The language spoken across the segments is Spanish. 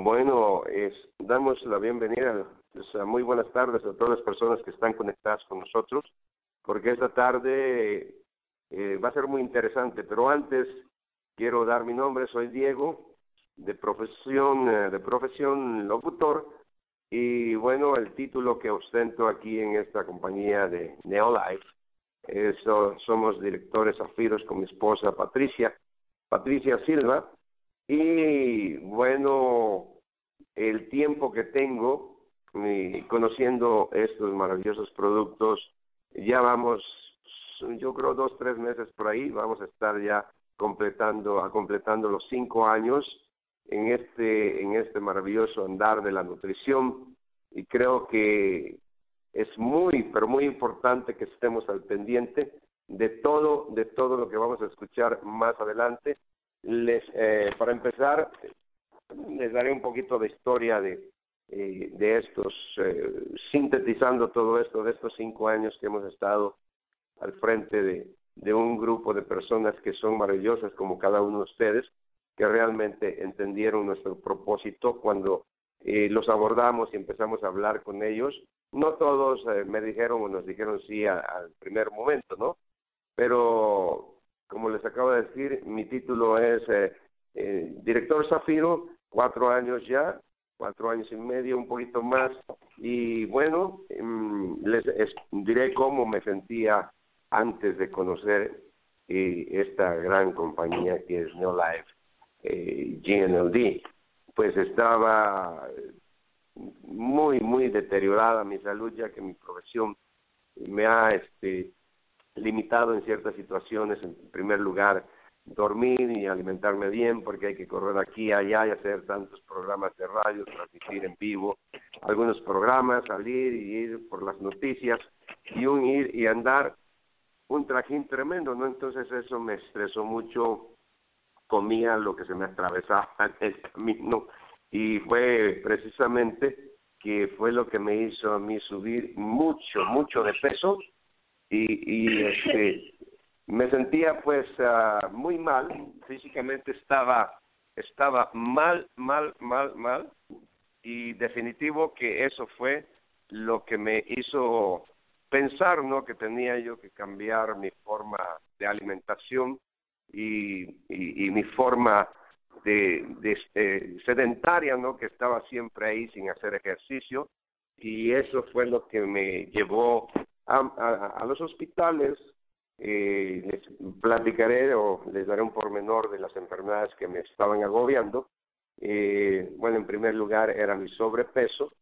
Bueno, es, damos la bienvenida, muy buenas tardes a todas las personas que están conectadas con nosotros, porque esta tarde eh, va a ser muy interesante, pero antes quiero dar mi nombre, soy Diego, de profesión, eh, de profesión locutor, y bueno, el título que ostento aquí en esta compañía de Neolife, eso, somos directores afiros con mi esposa Patricia, Patricia Silva, y bueno, el tiempo que tengo conociendo estos maravillosos productos, ya vamos, yo creo dos, tres meses por ahí, vamos a estar ya completando, a completando los cinco años en este, en este maravilloso andar de la nutrición. Y creo que es muy, pero muy importante que estemos al pendiente de todo, de todo lo que vamos a escuchar más adelante les, eh, para empezar, les daré un poquito de historia de, eh, de estos, eh, sintetizando todo esto, de estos cinco años que hemos estado al frente de, un grupo de personas que son maravillosas como cada uno de ustedes, que realmente entendieron nuestro propósito cuando eh, los abordamos y empezamos a hablar con ellos. No todos me dijeron o nos dijeron sí al primer momento, ¿no? Pero como les acabo de decir, mi título es eh, eh, director Zafiro, cuatro años ya, cuatro años y medio, un poquito más. Y bueno, mm, les diré cómo me sentía antes de conocer eh, esta gran compañía que es Neolife eh, GNLD. Pues estaba muy, muy deteriorada mi salud, ya que mi profesión me ha este limitado en ciertas situaciones, en primer lugar, dormir y alimentarme bien, porque hay que correr aquí allá y hacer tantos programas de radio, transmitir en vivo, algunos programas, salir y ir por las noticias y un ir y andar un trajín tremendo, ¿no? Entonces eso me estresó mucho, comía lo que se me atravesaba en el camino y fue precisamente que fue lo que me hizo a mí subir mucho, mucho de peso y, y este me sentía pues uh, muy mal físicamente estaba estaba mal mal mal mal y definitivo que eso fue lo que me hizo pensar no que tenía yo que cambiar mi forma de alimentación y, y, mi forma de, de este, sedentaria no que estaba siempre ahí sin hacer ejercicio y eso fue lo que me llevó a, a, los hospitales, eh, les platicaré o les daré un pormenor de las enfermedades que me estaban agobiando. Eh, bueno, en primer lugar era mi sobrepeso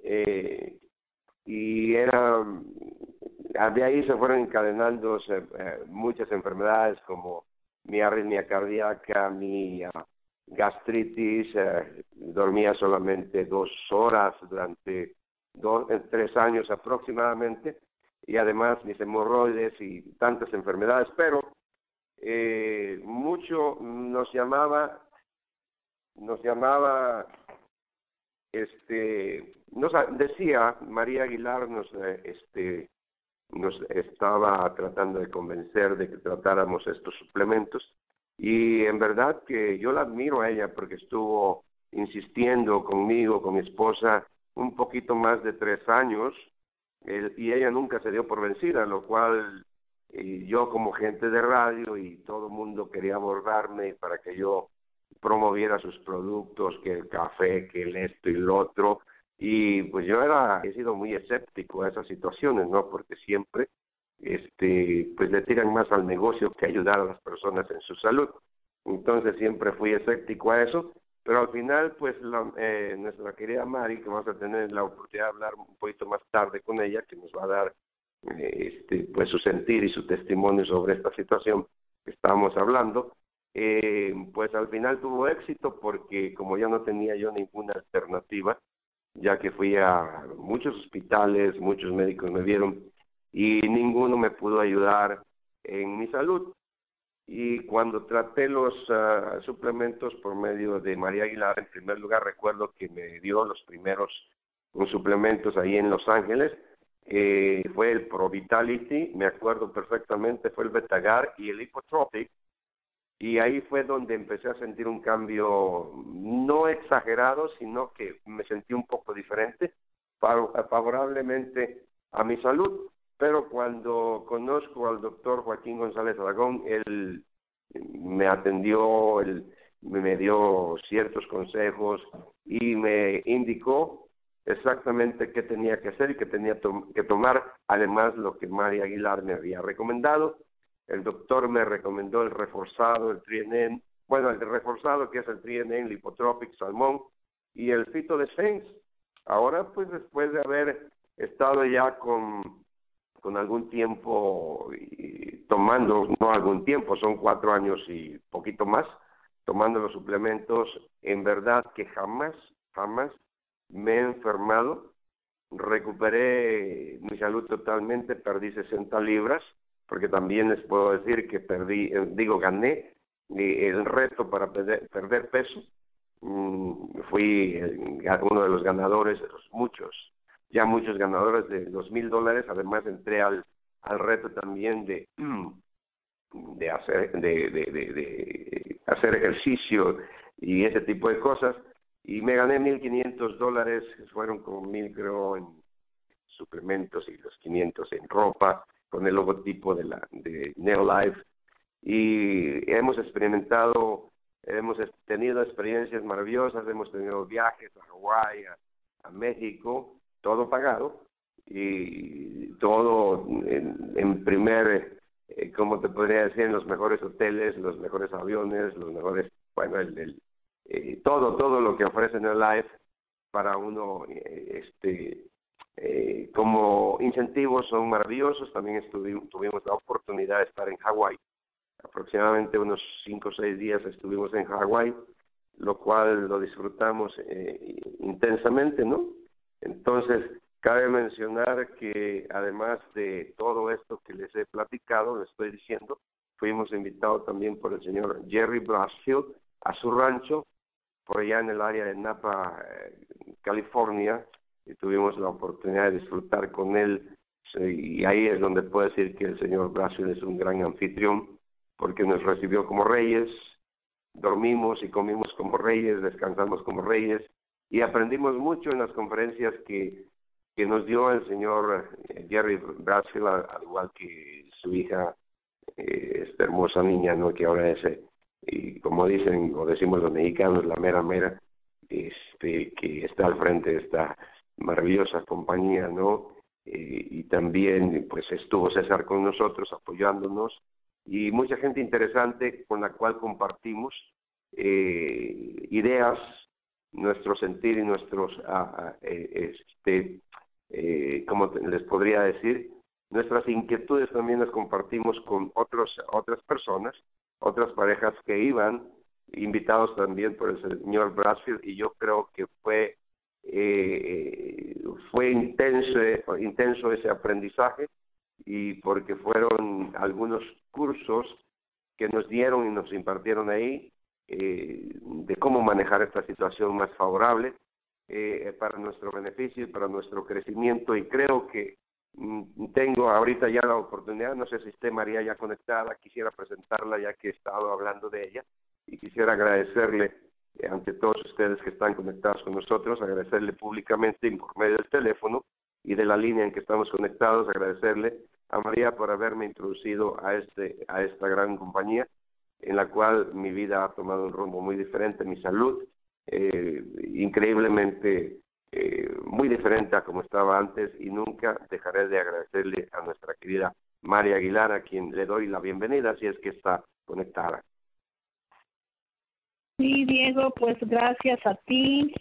eh, y era de ahí se fueron encadenando eh, muchas enfermedades como mi arritmia cardíaca, mi uh, gastritis, eh, dormía solamente dos horas durante dos, tres años aproximadamente y además mis hemorroides y tantas enfermedades, pero eh, mucho nos llamaba, nos llamaba, este, nos decía María Aguilar, nos, eh, este, nos estaba tratando de convencer de que tratáramos estos suplementos. Y en verdad que yo la admiro a ella porque estuvo insistiendo conmigo, con mi esposa, un poquito más de tres años y ella nunca se dio por vencida, lo cual y yo como gente de radio y todo el mundo quería abordarme para que yo promoviera sus productos, que el café, que el esto y lo otro, y pues yo era, he sido muy escéptico a esas situaciones, ¿no? Porque siempre, este, pues le tiran más al negocio que ayudar a las personas en su salud. Entonces siempre fui escéptico a eso, pero al final, pues la, eh, nuestra querida Mari, que vamos a tener la oportunidad de hablar un poquito más tarde con ella, que nos va a dar este, pues su sentir y su testimonio sobre esta situación que estábamos hablando, eh, pues al final tuvo éxito porque como ya no tenía yo ninguna alternativa, ya que fui a muchos hospitales, muchos médicos me vieron y ninguno me pudo ayudar en mi salud y cuando traté los uh, suplementos por medio de María Aguilar, en primer lugar recuerdo que me dio los primeros suplementos ahí en Los Ángeles, eh, fue el Pro Vitality, me acuerdo perfectamente, fue el Betagar y el Hipotropic, y ahí fue donde empecé a sentir un cambio no ex exagerado, sino que me sentí un poco diferente, favorablemente a mi salud. Pero cuando conozco al doctor Joaquín González Aragón, él me atendió, él me dio ciertos consejos y me indicó exactamente qué tenía que hacer y qué tenía que tomar, además lo que María Aguilar me había recomendado. El doctor me recomendó el reforzado, el trienen, bueno, el reforzado que es el trienen, lipotropic, salmón y el fito defense. Ahora, pues después de haber estado ya con, con algún tiempo y tomando, no algún tiempo, son cuatro años y poquito más, tomando los suplementos, en verdad que jamás, jamás me he enfermado, recuperé mi salud totalmente, perdí 60 libras, porque también les puedo decir que perdí, eh, digo, gané el reto para perder, perder peso. Mm, fui uno de los ganadores, de los muchos, ya muchos ganadores de dos mil dólares. Además, entré al, al reto también de, de, hacer, de, de, de hacer ejercicio y ese tipo de cosas y me gané 1.500 dólares, fueron como mil creo en suplementos y los 500 en ropa, con el logotipo de la de Neolife y hemos experimentado, hemos tenido experiencias maravillosas, hemos tenido viajes a Hawái, a, México, todo pagado y todo en, primer, eh, como te podría decir, en los mejores hoteles, los mejores aviones, los mejores, bueno, el, el eh, todo, todo lo que ofrece Life para uno, eh, este, como incentivos son maravillosos. También tuvimos la oportunidad de estar en Hawái. Aproximadamente unos cinco o seis días estuvimos en Hawái, lo cual lo disfrutamos intensamente, ¿no? Entonces, cabe mencionar que además de todo esto que les he platicado, les estoy diciendo, fuimos invitados también por el señor Jerry Brasfield a su rancho por allá en el área de Napa, eh, California, y tuvimos la oportunidad de disfrutar con él. Y ahí es donde puedo decir que el señor Brasil es un gran anfitrión, porque nos recibió como reyes, dormimos y comimos como reyes, descansamos como reyes, y aprendimos mucho en las conferencias que, que nos dio el señor eh, Jerry Brasil, al igual que su hija, eh, esta hermosa niña, ¿no? que ahora es y como dicen o decimos los mexicanos, la mera mera, este, que está al frente de esta maravillosa compañía, ¿no? Eh, y también pues estuvo César con nosotros apoyándonos y mucha gente interesante con la cual compartimos eh, ideas, nuestro sentir y nuestros, ah, ah eh, este, eh, ¿cómo les podría decir? Nuestras inquietudes también las compartimos con otros, otras personas otras parejas que iban, invitados también por el señor Brasfield, y yo creo que fue eh, fue intenso, intenso ese aprendizaje y porque fueron algunos cursos que nos dieron y nos impartieron ahí eh, de cómo manejar esta situación más favorable eh, para nuestro beneficio y para nuestro crecimiento. Y creo que Mm, tengo ahorita ya la oportunidad, no sé si esté María ya conectada, quisiera presentarla ya que he estado hablando de ella. Y quisiera agradecerle eh, ante todos ustedes que están conectados con nosotros, agradecerle públicamente por medio del teléfono y de la línea en que estamos conectados, agradecerle a María por haberme introducido a este a esta gran compañía en la cual mi vida ha tomado un rumbo muy diferente, mi salud eh, increíblemente eh, muy diferente a como estaba antes y nunca dejaré de agradecerle a nuestra querida María Aguilar, a quien le doy la bienvenida si es que está conectada. Sí, Diego, pues gracias a ti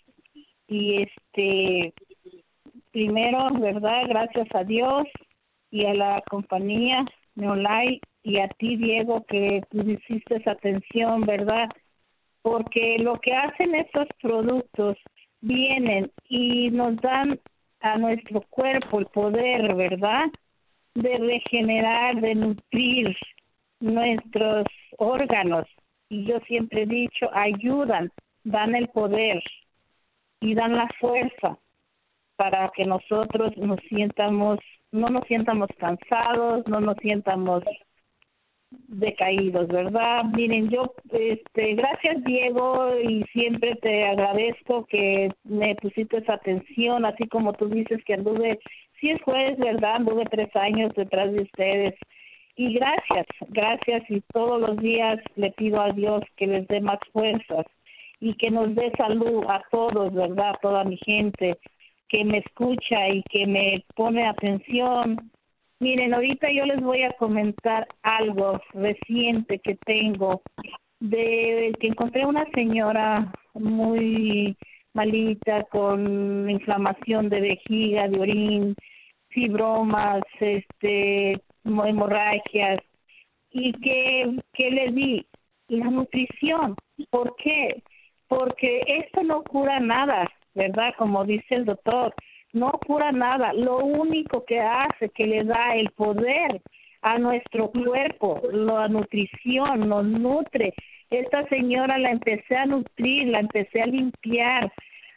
y este primero, ¿verdad? Gracias a Dios y a la compañía Neolay y a ti, Diego, que tú hiciste atención, ¿verdad? Porque lo que hacen estos productos vienen y nos dan a nuestro cuerpo el poder, ¿verdad? De regenerar, de nutrir nuestros órganos. Y yo siempre he dicho, ayudan, dan el poder y dan la fuerza para que nosotros nos sientamos, no nos sientamos cansados, no nos sientamos decaídos, ¿verdad? Miren, yo, este, gracias Diego y siempre te agradezco que me pusiste esa atención, así como tú dices que anduve, si es juez, ¿verdad? Anduve tres años detrás de ustedes. Y gracias, gracias y todos los días le pido a Dios que les dé más fuerzas y que nos dé salud a todos, ¿verdad? A toda mi gente que me escucha y que me pone atención Miren, ahorita yo les voy a comentar algo reciente que tengo de que encontré una señora muy malita con inflamación de vejiga, de orín, fibromas, este, hemorragias y que que le di la nutrición. ¿Por qué? Porque esto no cura nada, ¿verdad? Como dice el doctor no cura nada, lo único que hace, que le da el poder a nuestro cuerpo, la nutrición, nos nutre. Esta señora la empecé a nutrir, la empecé a limpiar,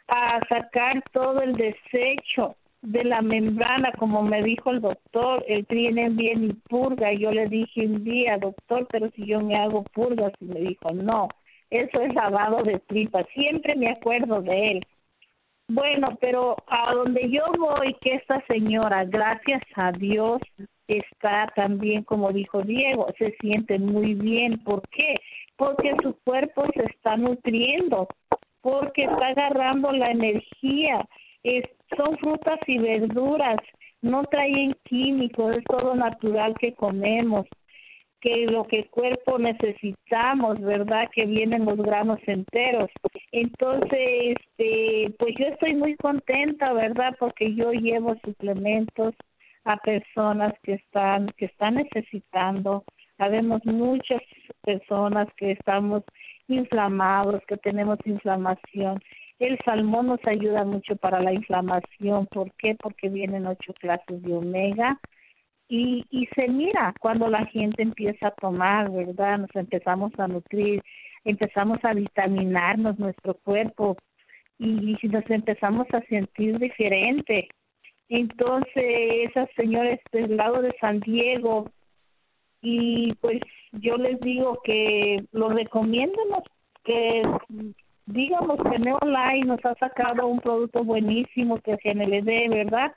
a sacar todo el desecho de la membrana, como me dijo el doctor, el tiene bien y purga. Yo le dije un día, doctor, pero si yo me hago purgas, y me dijo, no, eso es lavado de tripa. Siempre me acuerdo de él. Bueno, pero a donde yo voy, que esta señora, gracias a Dios, está también, como dijo Diego, se siente muy bien. ¿Por qué? Porque su cuerpo se está nutriendo, porque está agarrando la energía. Es, son frutas y verduras, no traen químicos, es todo natural que comemos que lo que el cuerpo necesitamos, ¿verdad? Que vienen los granos enteros. Entonces, este, pues yo estoy muy contenta, ¿verdad? Porque yo llevo suplementos a personas que están que están necesitando. Sabemos muchas personas que estamos inflamados, que tenemos inflamación. El salmón nos ayuda mucho para la inflamación. ¿Por qué? Porque vienen ocho clases de omega y, y se mira cuando la gente empieza a tomar, ¿verdad? Nos empezamos a nutrir, empezamos a vitaminarnos nuestro cuerpo y, nos empezamos a sentir diferente. Entonces, esas señores del lado de San Diego, y pues yo les digo que lo recomiendo que digamos que Neolife nos ha sacado un producto buenísimo que es NLD, ¿verdad?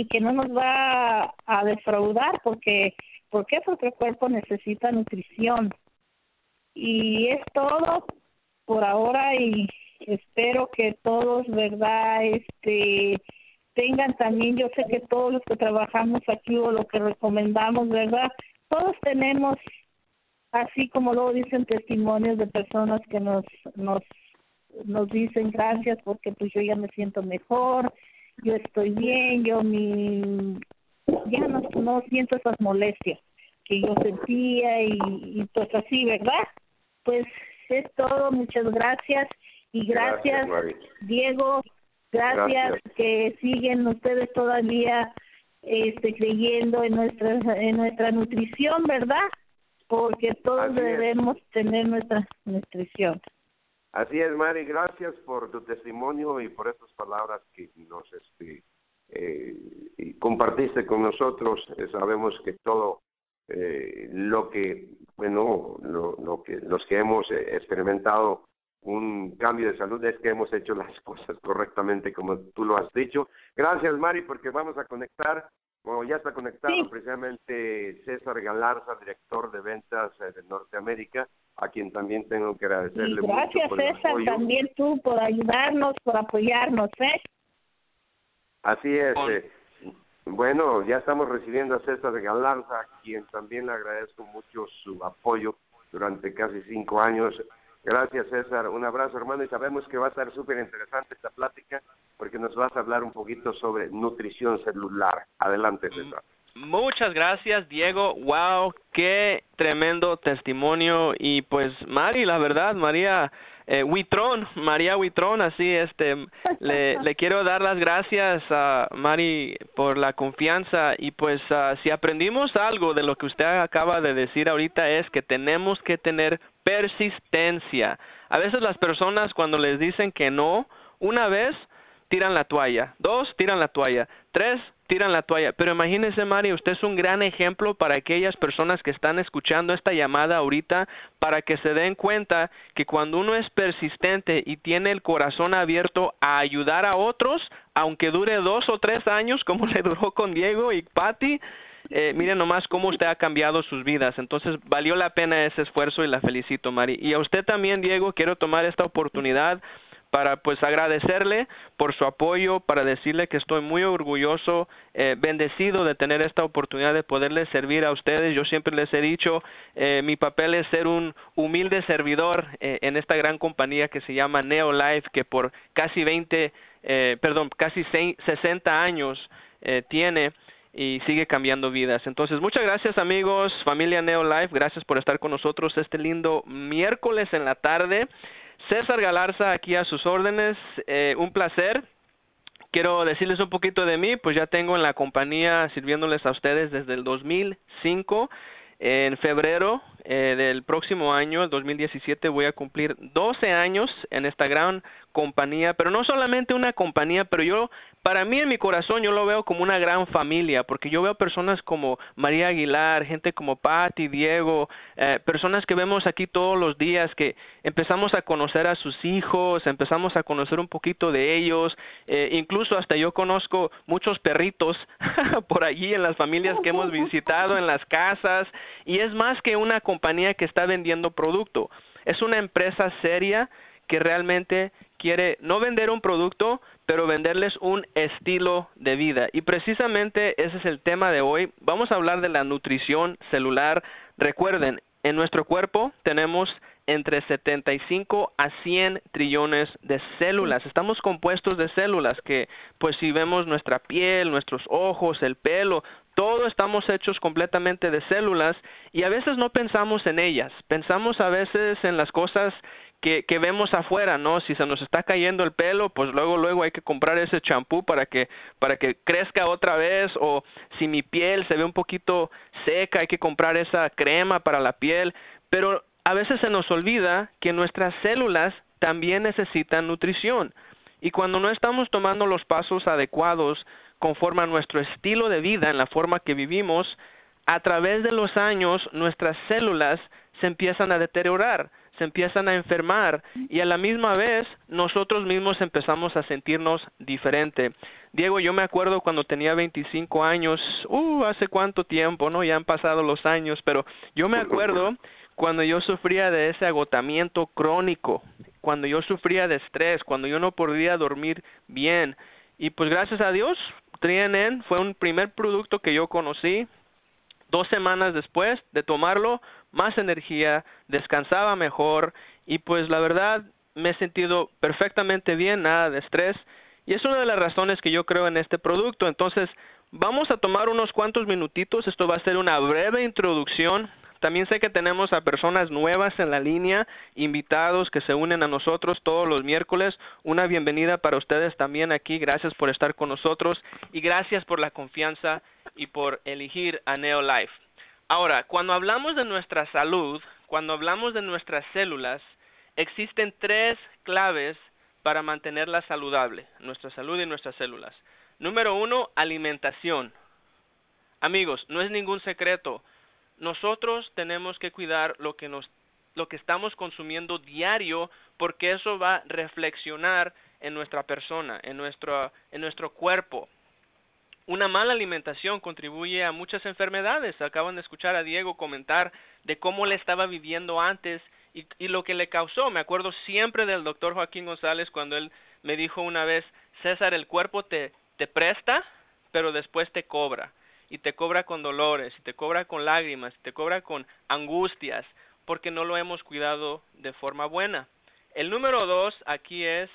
Y que no nos va a defraudar porque ¿por qué? Porque cuerpo necesita nutrición. Y es todo por ahora y espero que todos, ¿verdad? Este tengan también, yo sé que todos los que trabajamos aquí o lo que recomendamos, ¿verdad? Todos tenemos así como luego dicen testimonios de personas que nos nos nos dicen gracias porque pues yo ya me siento mejor, yo estoy bien, yo mi ya no, no siento esas molestias que yo sentía y, y pues así, ¿verdad? Pues es todo, muchas gracias y gracias, Diego, gracias, que siguen ustedes todavía este creyendo en nuestra en nuestra nutrición, ¿verdad? Porque todos debemos tener nuestra nutrición. Así es, Mari, gracias por tu testimonio y por estas palabras que nos este, eh, compartiste con nosotros. Eh, sabemos que todo eh, lo que, bueno, lo, lo que los que hemos experimentado un cambio de salud es que hemos hecho las cosas correctamente como tú lo has dicho. Gracias, Mari, porque vamos a conectar bueno, ya está conectado precisamente César Galarza, director de ventas de Norteamérica, a quien también tengo que agradecerle gracias, mucho César, también tú por ayudarnos, por apoyarnos, ¿eh? Así es. Eh, bueno, ya estamos recibiendo a César Galarza, a quien también le agradezco mucho su apoyo durante casi cinco años Gracias, César. Un abrazo, hermano, y sabemos que va a estar súper interesante esta plática porque nos vas a hablar un poquito sobre nutrición celular. Adelante, César. Muchas gracias, Diego. Wow, qué tremendo testimonio. Y pues, Mari, la verdad, María eh, Huitrón, María Huitrón, así, este, le, le quiero dar las gracias a Mari por la confianza. Y pues, uh, si aprendimos algo de lo que usted acaba de decir ahorita es que tenemos que tener persistencia. A veces las personas cuando les dicen que no, una vez tiran la toalla, dos tiran la toalla, tres tiran la toalla. Pero imagínese, María, usted es un gran ejemplo para aquellas personas que están escuchando esta llamada ahorita, para que se den cuenta que cuando uno es persistente y tiene el corazón abierto a ayudar a otros, aunque dure dos o tres años, como le duró con Diego y Patty, eh, miren nomás cómo usted ha cambiado sus vidas. Entonces, valió la pena ese esfuerzo y la felicito, Mari. Y a usted también, Diego, quiero tomar esta oportunidad para pues agradecerle por su apoyo, para decirle que estoy muy orgulloso, eh, bendecido de tener esta oportunidad de poderles servir a ustedes. Yo siempre les he dicho, eh, mi papel es ser un humilde servidor eh, en esta gran compañía que se llama Neolife, que por casi 20, eh, perdón, casi 60 años eh, tiene y sigue cambiando vidas. Entonces, muchas gracias amigos, familia Neolife, gracias por estar con nosotros este lindo miércoles en la tarde. César Galarza aquí a sus órdenes, eh, un placer. Quiero decirles un poquito de mí, pues ya tengo en la compañía sirviéndoles a ustedes desde el 2005. En febrero eh, del próximo año, el 2017, voy a cumplir 12 años en esta gran compañía, pero no solamente una compañía, pero yo para mí en mi corazón yo lo veo como una gran familia, porque yo veo personas como María Aguilar, gente como Patti, Diego, eh, personas que vemos aquí todos los días, que empezamos a conocer a sus hijos, empezamos a conocer un poquito de ellos, eh, incluso hasta yo conozco muchos perritos por allí en las familias que hemos visitado, en las casas, y es más que una compañía que está vendiendo producto, es una empresa seria que realmente quiere no vender un producto, pero venderles un estilo de vida. Y precisamente ese es el tema de hoy. Vamos a hablar de la nutrición celular. Recuerden, en nuestro cuerpo tenemos entre 75 a 100 trillones de células. Estamos compuestos de células que, pues si vemos nuestra piel, nuestros ojos, el pelo, todo estamos hechos completamente de células y a veces no pensamos en ellas. Pensamos a veces en las cosas que, vemos afuera, ¿no? Si se nos está cayendo el pelo, pues luego luego hay que comprar ese champú para que para que crezca otra vez o si mi piel se ve un poquito seca, hay que comprar esa crema para la piel, pero a veces se nos olvida que nuestras células también necesitan nutrición. Y cuando no estamos tomando los pasos adecuados conforme a nuestro estilo de vida, en la forma que vivimos, a través de los años nuestras células se empiezan a deteriorar se empiezan a enfermar y a la misma vez nosotros mismos empezamos a sentirnos diferente. Diego, yo me acuerdo cuando tenía 25 años, uh, hace cuánto tiempo, ¿no? Ya han pasado los años, pero yo me acuerdo cuando yo sufría de ese agotamiento crónico, cuando yo sufría de estrés, cuando yo no podía dormir bien. Y pues gracias a Dios, Trienen fue un primer producto que yo conocí. Dos semanas después de tomarlo, más energía, descansaba mejor y pues la verdad me he sentido perfectamente bien, nada de estrés y es una de las razones que yo creo en este producto. Entonces, vamos a tomar unos cuantos minutitos, esto va a ser una breve introducción. También sé que tenemos a personas nuevas en la línea, invitados que se unen a nosotros todos los miércoles. Una bienvenida para ustedes también aquí. Gracias por estar con nosotros y gracias por la confianza y por elegir a Neolife. Ahora, cuando hablamos de nuestra salud, cuando hablamos de nuestras células, existen tres claves para mantenerla saludable, nuestra salud y nuestras células. Número uno, alimentación. Amigos, no es ningún secreto. Nosotros tenemos que cuidar lo que nos lo que estamos consumiendo diario porque eso va a reflexionar en nuestra persona, en nuestro en nuestro cuerpo. Una mala alimentación contribuye a muchas enfermedades. Acaban de escuchar a Diego comentar de cómo le estaba viviendo antes y, y, lo que le causó. Me acuerdo siempre del doctor Joaquín González cuando él me dijo una vez, César, el cuerpo te, te presta, pero después te cobra. Y te cobra con dolores, y te cobra con lágrimas, y te cobra con angustias, porque no lo hemos cuidado de forma buena. El número dos aquí es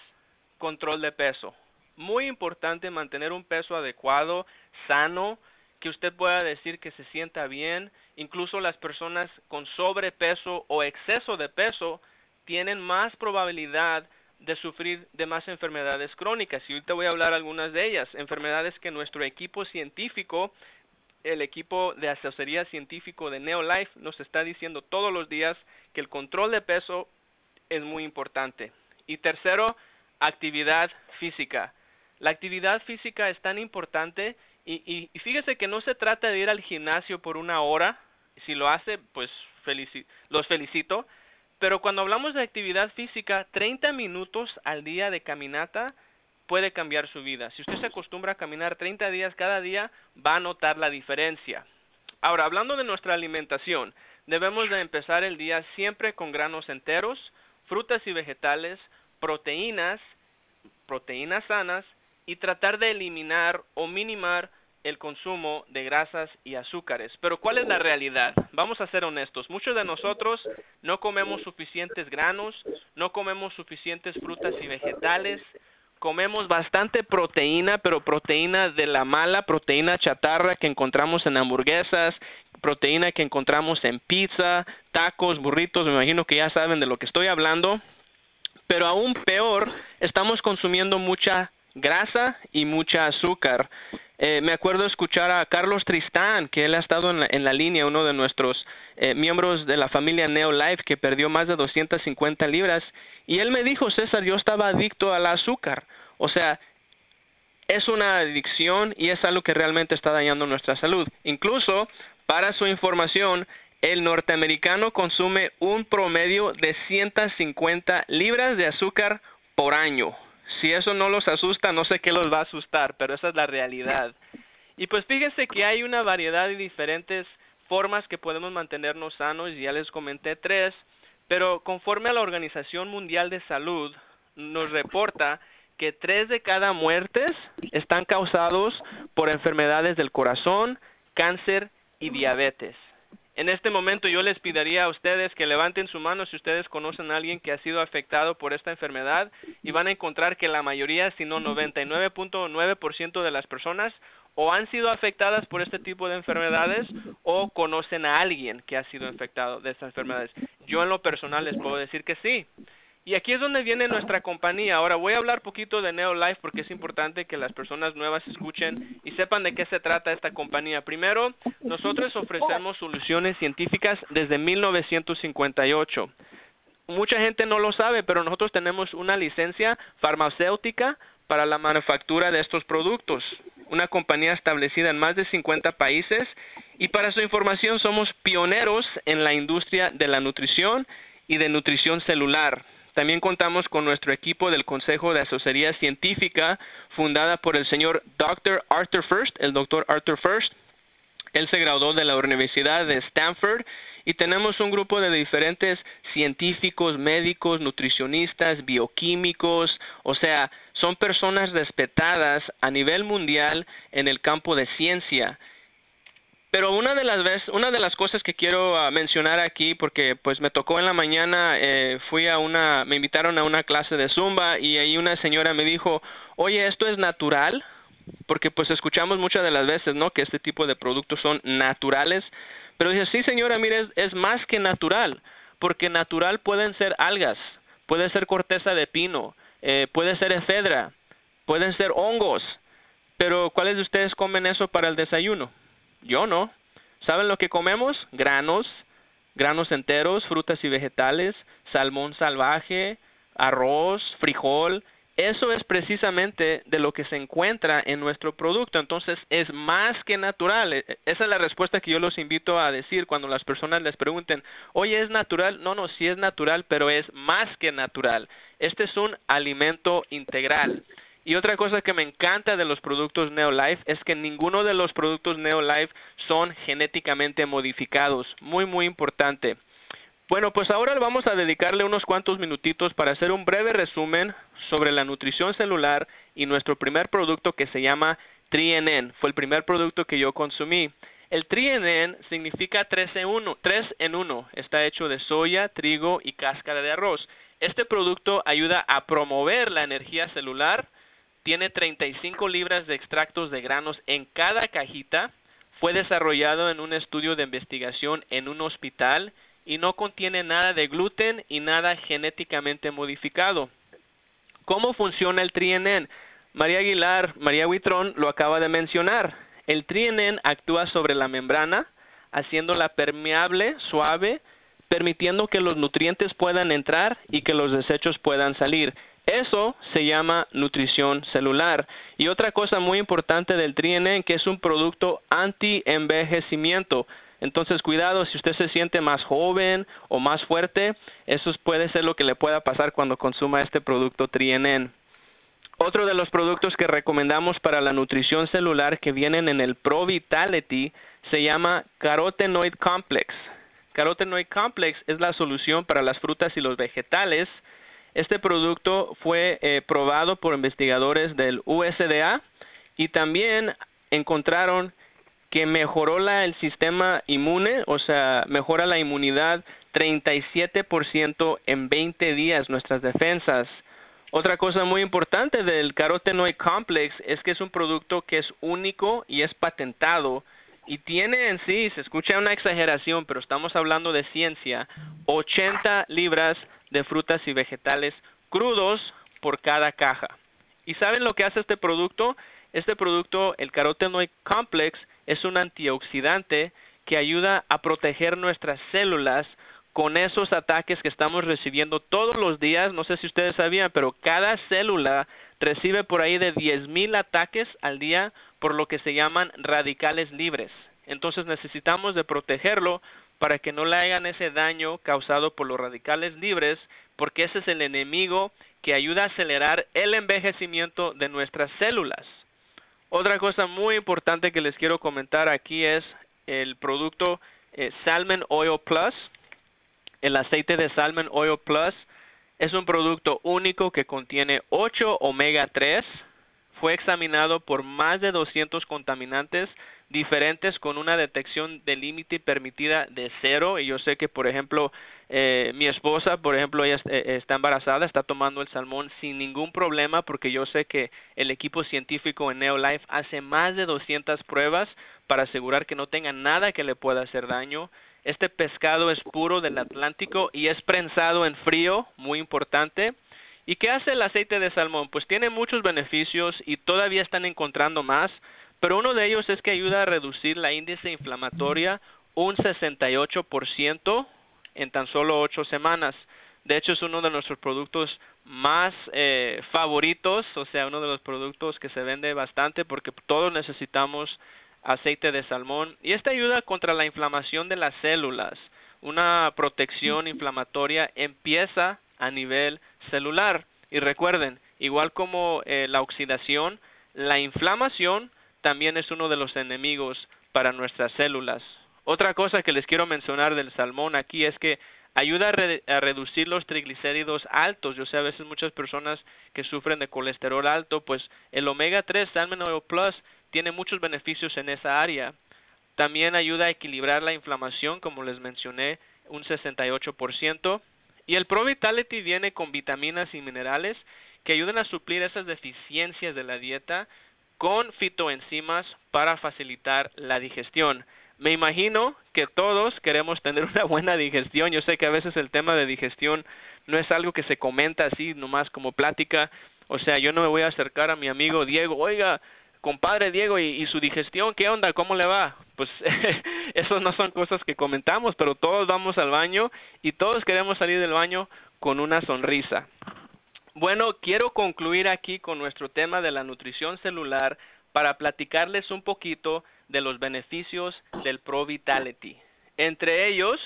control de peso muy importante mantener un peso adecuado, sano, que usted pueda decir que se sienta bien. Incluso las personas con sobrepeso o exceso de peso tienen más probabilidad de sufrir de más enfermedades crónicas. Y ahorita voy a hablar algunas de ellas. Enfermedades que nuestro equipo científico, el equipo de asesoría científico de Neolife, nos está diciendo todos los días que el control de peso es muy importante. Y tercero, actividad física La actividad física es tan importante y, y, fíjese que no se trata de ir al gimnasio por una hora. Si lo hace, pues los felicito. Pero cuando hablamos de actividad física, 30 minutos al día de caminata puede cambiar su vida. Si usted se acostumbra a caminar 30 días cada día, va a notar la diferencia. Ahora, hablando de nuestra alimentación, debemos de empezar el día siempre con granos enteros, frutas y vegetales, proteínas, proteínas sanas y tratar de eliminar o minimar el consumo de grasas y azúcares. Pero ¿cuál es la realidad? Vamos a ser honestos. Muchos de nosotros no comemos suficientes granos, no comemos suficientes frutas y vegetales, comemos bastante proteína, pero proteína de la mala, proteína chatarra que encontramos en hamburguesas, proteína que encontramos en pizza, tacos, burritos, me imagino que ya saben de lo que estoy hablando. Pero aún peor, estamos consumiendo mucha grasa y mucha azúcar. Eh, me acuerdo escuchar a Carlos Tristán, que él ha estado en la, en la línea, uno de nuestros eh, miembros de la familia Neolife, que perdió más de 250 libras, y él me dijo, César, yo estaba adicto al azúcar. O sea, es una adicción y es algo que realmente está dañando nuestra salud. Incluso, para su información, el norteamericano consume un promedio de 150 libras de azúcar por año si eso no los asusta, no sé qué los va a asustar, pero esa es la realidad. Y pues fíjense que hay una variedad de diferentes formas que podemos mantenernos sanos, ya les comenté tres, pero conforme a la Organización Mundial de Salud nos reporta que tres de cada muertes están causados por enfermedades del corazón, cáncer y diabetes. En este momento yo les pediría a ustedes que levanten su mano si ustedes conocen a alguien que ha sido afectado por esta enfermedad y van a encontrar que la mayoría, si no 99.9% de las personas o han sido afectadas por este tipo de enfermedades o conocen a alguien que ha sido infectado de estas enfermedades. Yo en lo personal les puedo decir que sí. Y aquí es donde viene nuestra compañía. Ahora voy a hablar poquito de Neolife porque es importante que las personas nuevas escuchen y sepan de qué se trata esta compañía. Primero, nosotros ofrecemos soluciones científicas desde 1958. Mucha gente no lo sabe, pero nosotros tenemos una licencia farmacéutica para la manufactura de estos productos. Una compañía establecida en más de 50 países y para su información somos pioneros en la industria de la nutrición y de nutrición celular. También contamos con nuestro equipo del Consejo de Asesoría Científica, fundada por el señor Dr. Arthur First, el doctor Arthur First. Él se graduó de la Universidad de Stanford y tenemos un grupo de diferentes científicos, médicos, nutricionistas, bioquímicos, o sea, son personas respetadas a nivel mundial en el campo de ciencia pero una de las veces, una de las cosas que quiero ah, mencionar aquí, porque pues me tocó en la mañana, eh, fui a una, me invitaron a una clase de zumba y ahí una señora me dijo, oye, esto es natural, porque pues escuchamos muchas de las veces, ¿no? Que este tipo de productos son naturales, pero dije, sí señora, mire, es, más que natural, porque natural pueden ser algas, puede ser corteza de pino, eh, puede ser efedra, pueden ser hongos, pero ¿cuáles de ustedes comen eso para el desayuno? Yo no. ¿Saben lo que comemos? Granos, granos enteros, frutas y vegetales, salmón salvaje, arroz, frijol. Eso es precisamente de lo que se encuentra en nuestro producto. Entonces es más que natural. E, esa es la respuesta que yo los invito a decir cuando las personas les pregunten, oye, ¿es natural? No, no, sí es natural, pero es más que natural. Este es un alimento integral. Y otra cosa que me encanta de los productos Neolife es que ninguno de los productos Neolife son genéticamente modificados. Muy, muy importante. Bueno, pues ahora vamos a dedicarle unos cuantos minutitos para hacer un breve resumen sobre la nutrición celular y nuestro primer producto que se llama TriNN. Fue el primer producto que yo consumí. El TriNN significa 3 en 1, 3 en 1. Está hecho de soya, trigo y cáscara de arroz. Este producto ayuda a promover la energía celular, tiene 35 libras de extractos de granos en cada cajita. Fue desarrollado en un estudio de investigación en un hospital y no contiene nada de gluten y nada genéticamente modificado. ¿Cómo funciona el TriNN? María Aguilar, María Huitrón lo acaba de mencionar. El TriNN actúa sobre la membrana, haciéndola permeable, suave, permitiendo que los nutrientes puedan entrar y que los desechos puedan salir. Eso se llama nutrición celular. Y otra cosa muy importante del TriNN que es un producto anti-envejecimiento. Entonces, cuidado, si usted se siente más joven o más fuerte, eso puede ser lo que le pueda pasar cuando consuma este producto TriNN. Otro de los productos que recomendamos para la nutrición celular que vienen en el Pro Vitality se llama Carotenoid Complex. Carotenoid Complex es la solución para las frutas y los vegetales. Este producto fue eh, probado por investigadores del USDA y también encontraron que mejoró la, el sistema inmune, o sea, mejora la inmunidad 37% en 20 días nuestras defensas. Otra cosa muy importante del carotenoid complex es que es un producto que es único y es patentado y tiene en sí, se escucha una exageración, pero estamos hablando de ciencia, 80 libras de frutas y vegetales crudos por cada caja. ¿Y saben lo que hace este producto? Este producto, el carotenoid complex, es un antioxidante que ayuda a proteger nuestras células con esos ataques que estamos recibiendo todos los días, no sé si ustedes sabían, pero cada célula recibe por ahí de 10.000 ataques al día por lo que se llaman radicales libres. Entonces necesitamos de protegerlo para que no le hagan ese daño causado por los radicales libres, porque ese es el enemigo que ayuda a acelerar el envejecimiento de nuestras células. Otra cosa muy importante que les quiero comentar aquí es el producto eh, Salmon Oil Plus el aceite de Salmon Oil Plus es un producto único que contiene 8 omega 3. Fue examinado por más de 200 contaminantes diferentes con una detección de límite permitida de cero. Y yo sé que, por ejemplo, eh, mi esposa, por ejemplo, ella eh, está embarazada, está tomando el salmón sin ningún problema porque yo sé que el equipo científico en Neolife hace más de 200 pruebas para asegurar que no tenga nada que le pueda hacer daño. Este pescado es puro del Atlántico y es prensado en frío, muy importante. ¿Y qué hace el aceite de salmón? Pues tiene muchos beneficios y todavía están encontrando más, pero uno de ellos es que ayuda a reducir la índice inflamatoria un 68% en tan solo ocho semanas. De hecho, es uno de nuestros productos más eh, favoritos, o sea, uno de los productos que se vende bastante porque todos necesitamos aceite de salmón y esta ayuda contra la inflamación de las células. Una protección inflamatoria empieza a nivel celular y recuerden, igual como eh, la oxidación, la inflamación también es uno de los enemigos para nuestras células. Otra cosa que les quiero mencionar del salmón aquí es que ayuda a, reducir los triglicéridos altos. Yo sé a veces muchas personas que sufren de colesterol alto, pues el omega 3 Salmon Oil Plus tiene muchos beneficios en esa área. También ayuda a equilibrar la inflamación, como les mencioné, un 68%. Y el Pro Vitality viene con vitaminas y minerales que ayudan a suplir esas deficiencias de la dieta con fitoenzimas para facilitar la digestión. Me imagino que todos queremos tener una buena digestión. Yo sé que a veces el tema de digestión no es algo que se comenta así nomás como plática. O sea, yo no me voy a acercar a mi amigo Diego, oiga, compadre Diego, ¿y, su digestión qué onda? ¿Cómo le va? Pues esas no son cosas que comentamos, pero todos vamos al baño y todos queremos salir del baño con una sonrisa. Bueno, quiero concluir aquí con nuestro tema de la nutrición celular para platicarles un poquito de los beneficios del Pro Vitality. Entre ellos,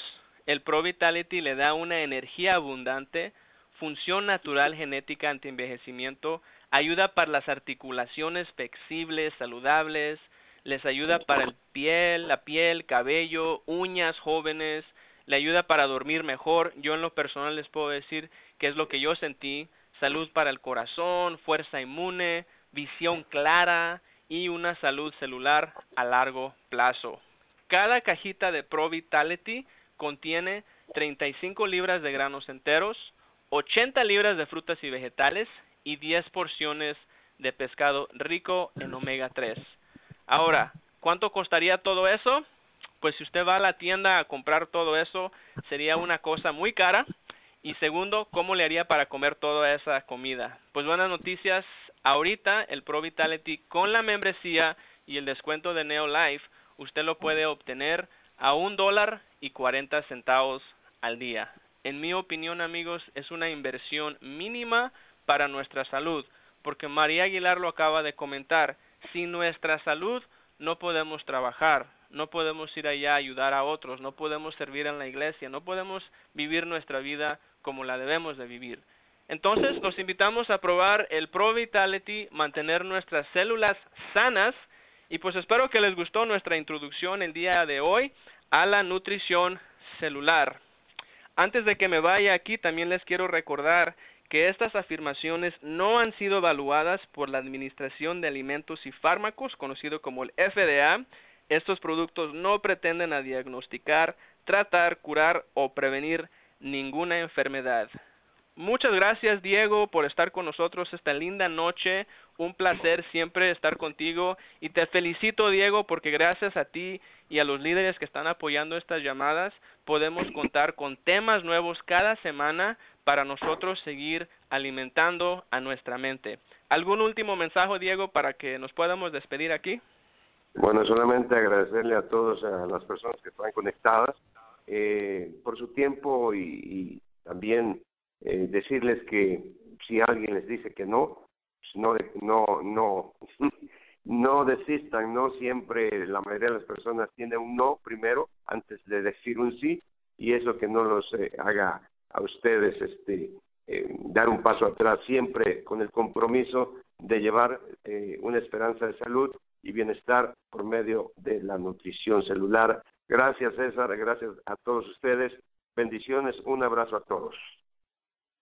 el Pro Vitality le da una energía abundante, función natural genética anti-envejecimiento, ayuda para las articulaciones flexibles, saludables, les ayuda para el piel, la piel, cabello, uñas jóvenes, le ayuda para dormir mejor. Yo en lo personal les puedo decir que es lo que yo sentí, salud para el corazón, fuerza inmune, visión clara y una salud celular a largo plazo. Cada cajita de Pro Vitality contiene 35 libras de granos enteros, 80 libras de frutas y vegetales y 10 porciones de pescado rico en omega 3. Ahora, ¿cuánto costaría todo eso? Pues si usted va a la tienda a comprar todo eso, sería una cosa muy cara. Y segundo, ¿cómo le haría para comer toda esa comida? Pues buenas noticias, ahorita el Pro Vitality con la membresía y el descuento de Neolife, usted lo puede obtener a un dólar y cuarenta centavos al día. En mi opinión, amigos, es una inversión mínima para nuestra salud, porque María Aguilar lo acaba de comentar. Sin nuestra salud no podemos trabajar, no podemos ir allá a ayudar a otros, no podemos servir en la iglesia, no podemos vivir nuestra vida como la debemos de vivir. Entonces, los invitamos a probar el Pro Vitality, mantener nuestras células sanas y pues espero que les gustó nuestra introducción el día de hoy a la nutrición celular. Antes de que me vaya aquí, también les quiero recordar que estas afirmaciones no han sido evaluadas por la Administración de Alimentos y Fármacos, conocido como el FDA. Estos productos no pretenden a diagnosticar, tratar, curar o prevenir ninguna enfermedad. Muchas gracias Diego por estar con nosotros esta linda noche. Un placer siempre estar contigo y te felicito Diego porque gracias a ti y a los líderes que están apoyando estas llamadas podemos contar con temas nuevos cada semana para nosotros seguir alimentando a nuestra mente. ¿Algún último mensaje Diego para que nos podamos despedir aquí? Bueno, solamente agradecerle a todas a las personas que están conectadas eh, por su tiempo y, y también eh, decirles que si alguien les dice que no, pues no, no, no, no desistan, no siempre la mayoría de las personas tienen un no primero antes de decir un sí y eso que no los eh, haga a ustedes este eh, dar un paso atrás siempre con el compromiso de llevar eh, una esperanza de salud y bienestar por medio de la nutrición celular. Gracias César, gracias a todos ustedes. Bendiciones, un abrazo a todos.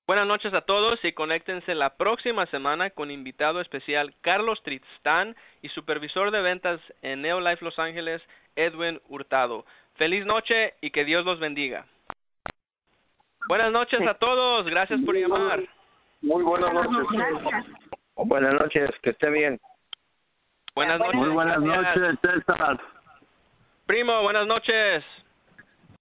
Buenas noches a todos y conéctense la próxima semana con invitado especial Carlos Tristán y supervisor de ventas en Neolife Los Ángeles, Edwin Hurtado. Feliz noche y que Dios los bendiga. Buenas noches a todos, gracias por llamar. Muy buenas noches. Buenas noches, que esté bien. Buenas noches. Muy buenas noches, César. Primo, buenas noches.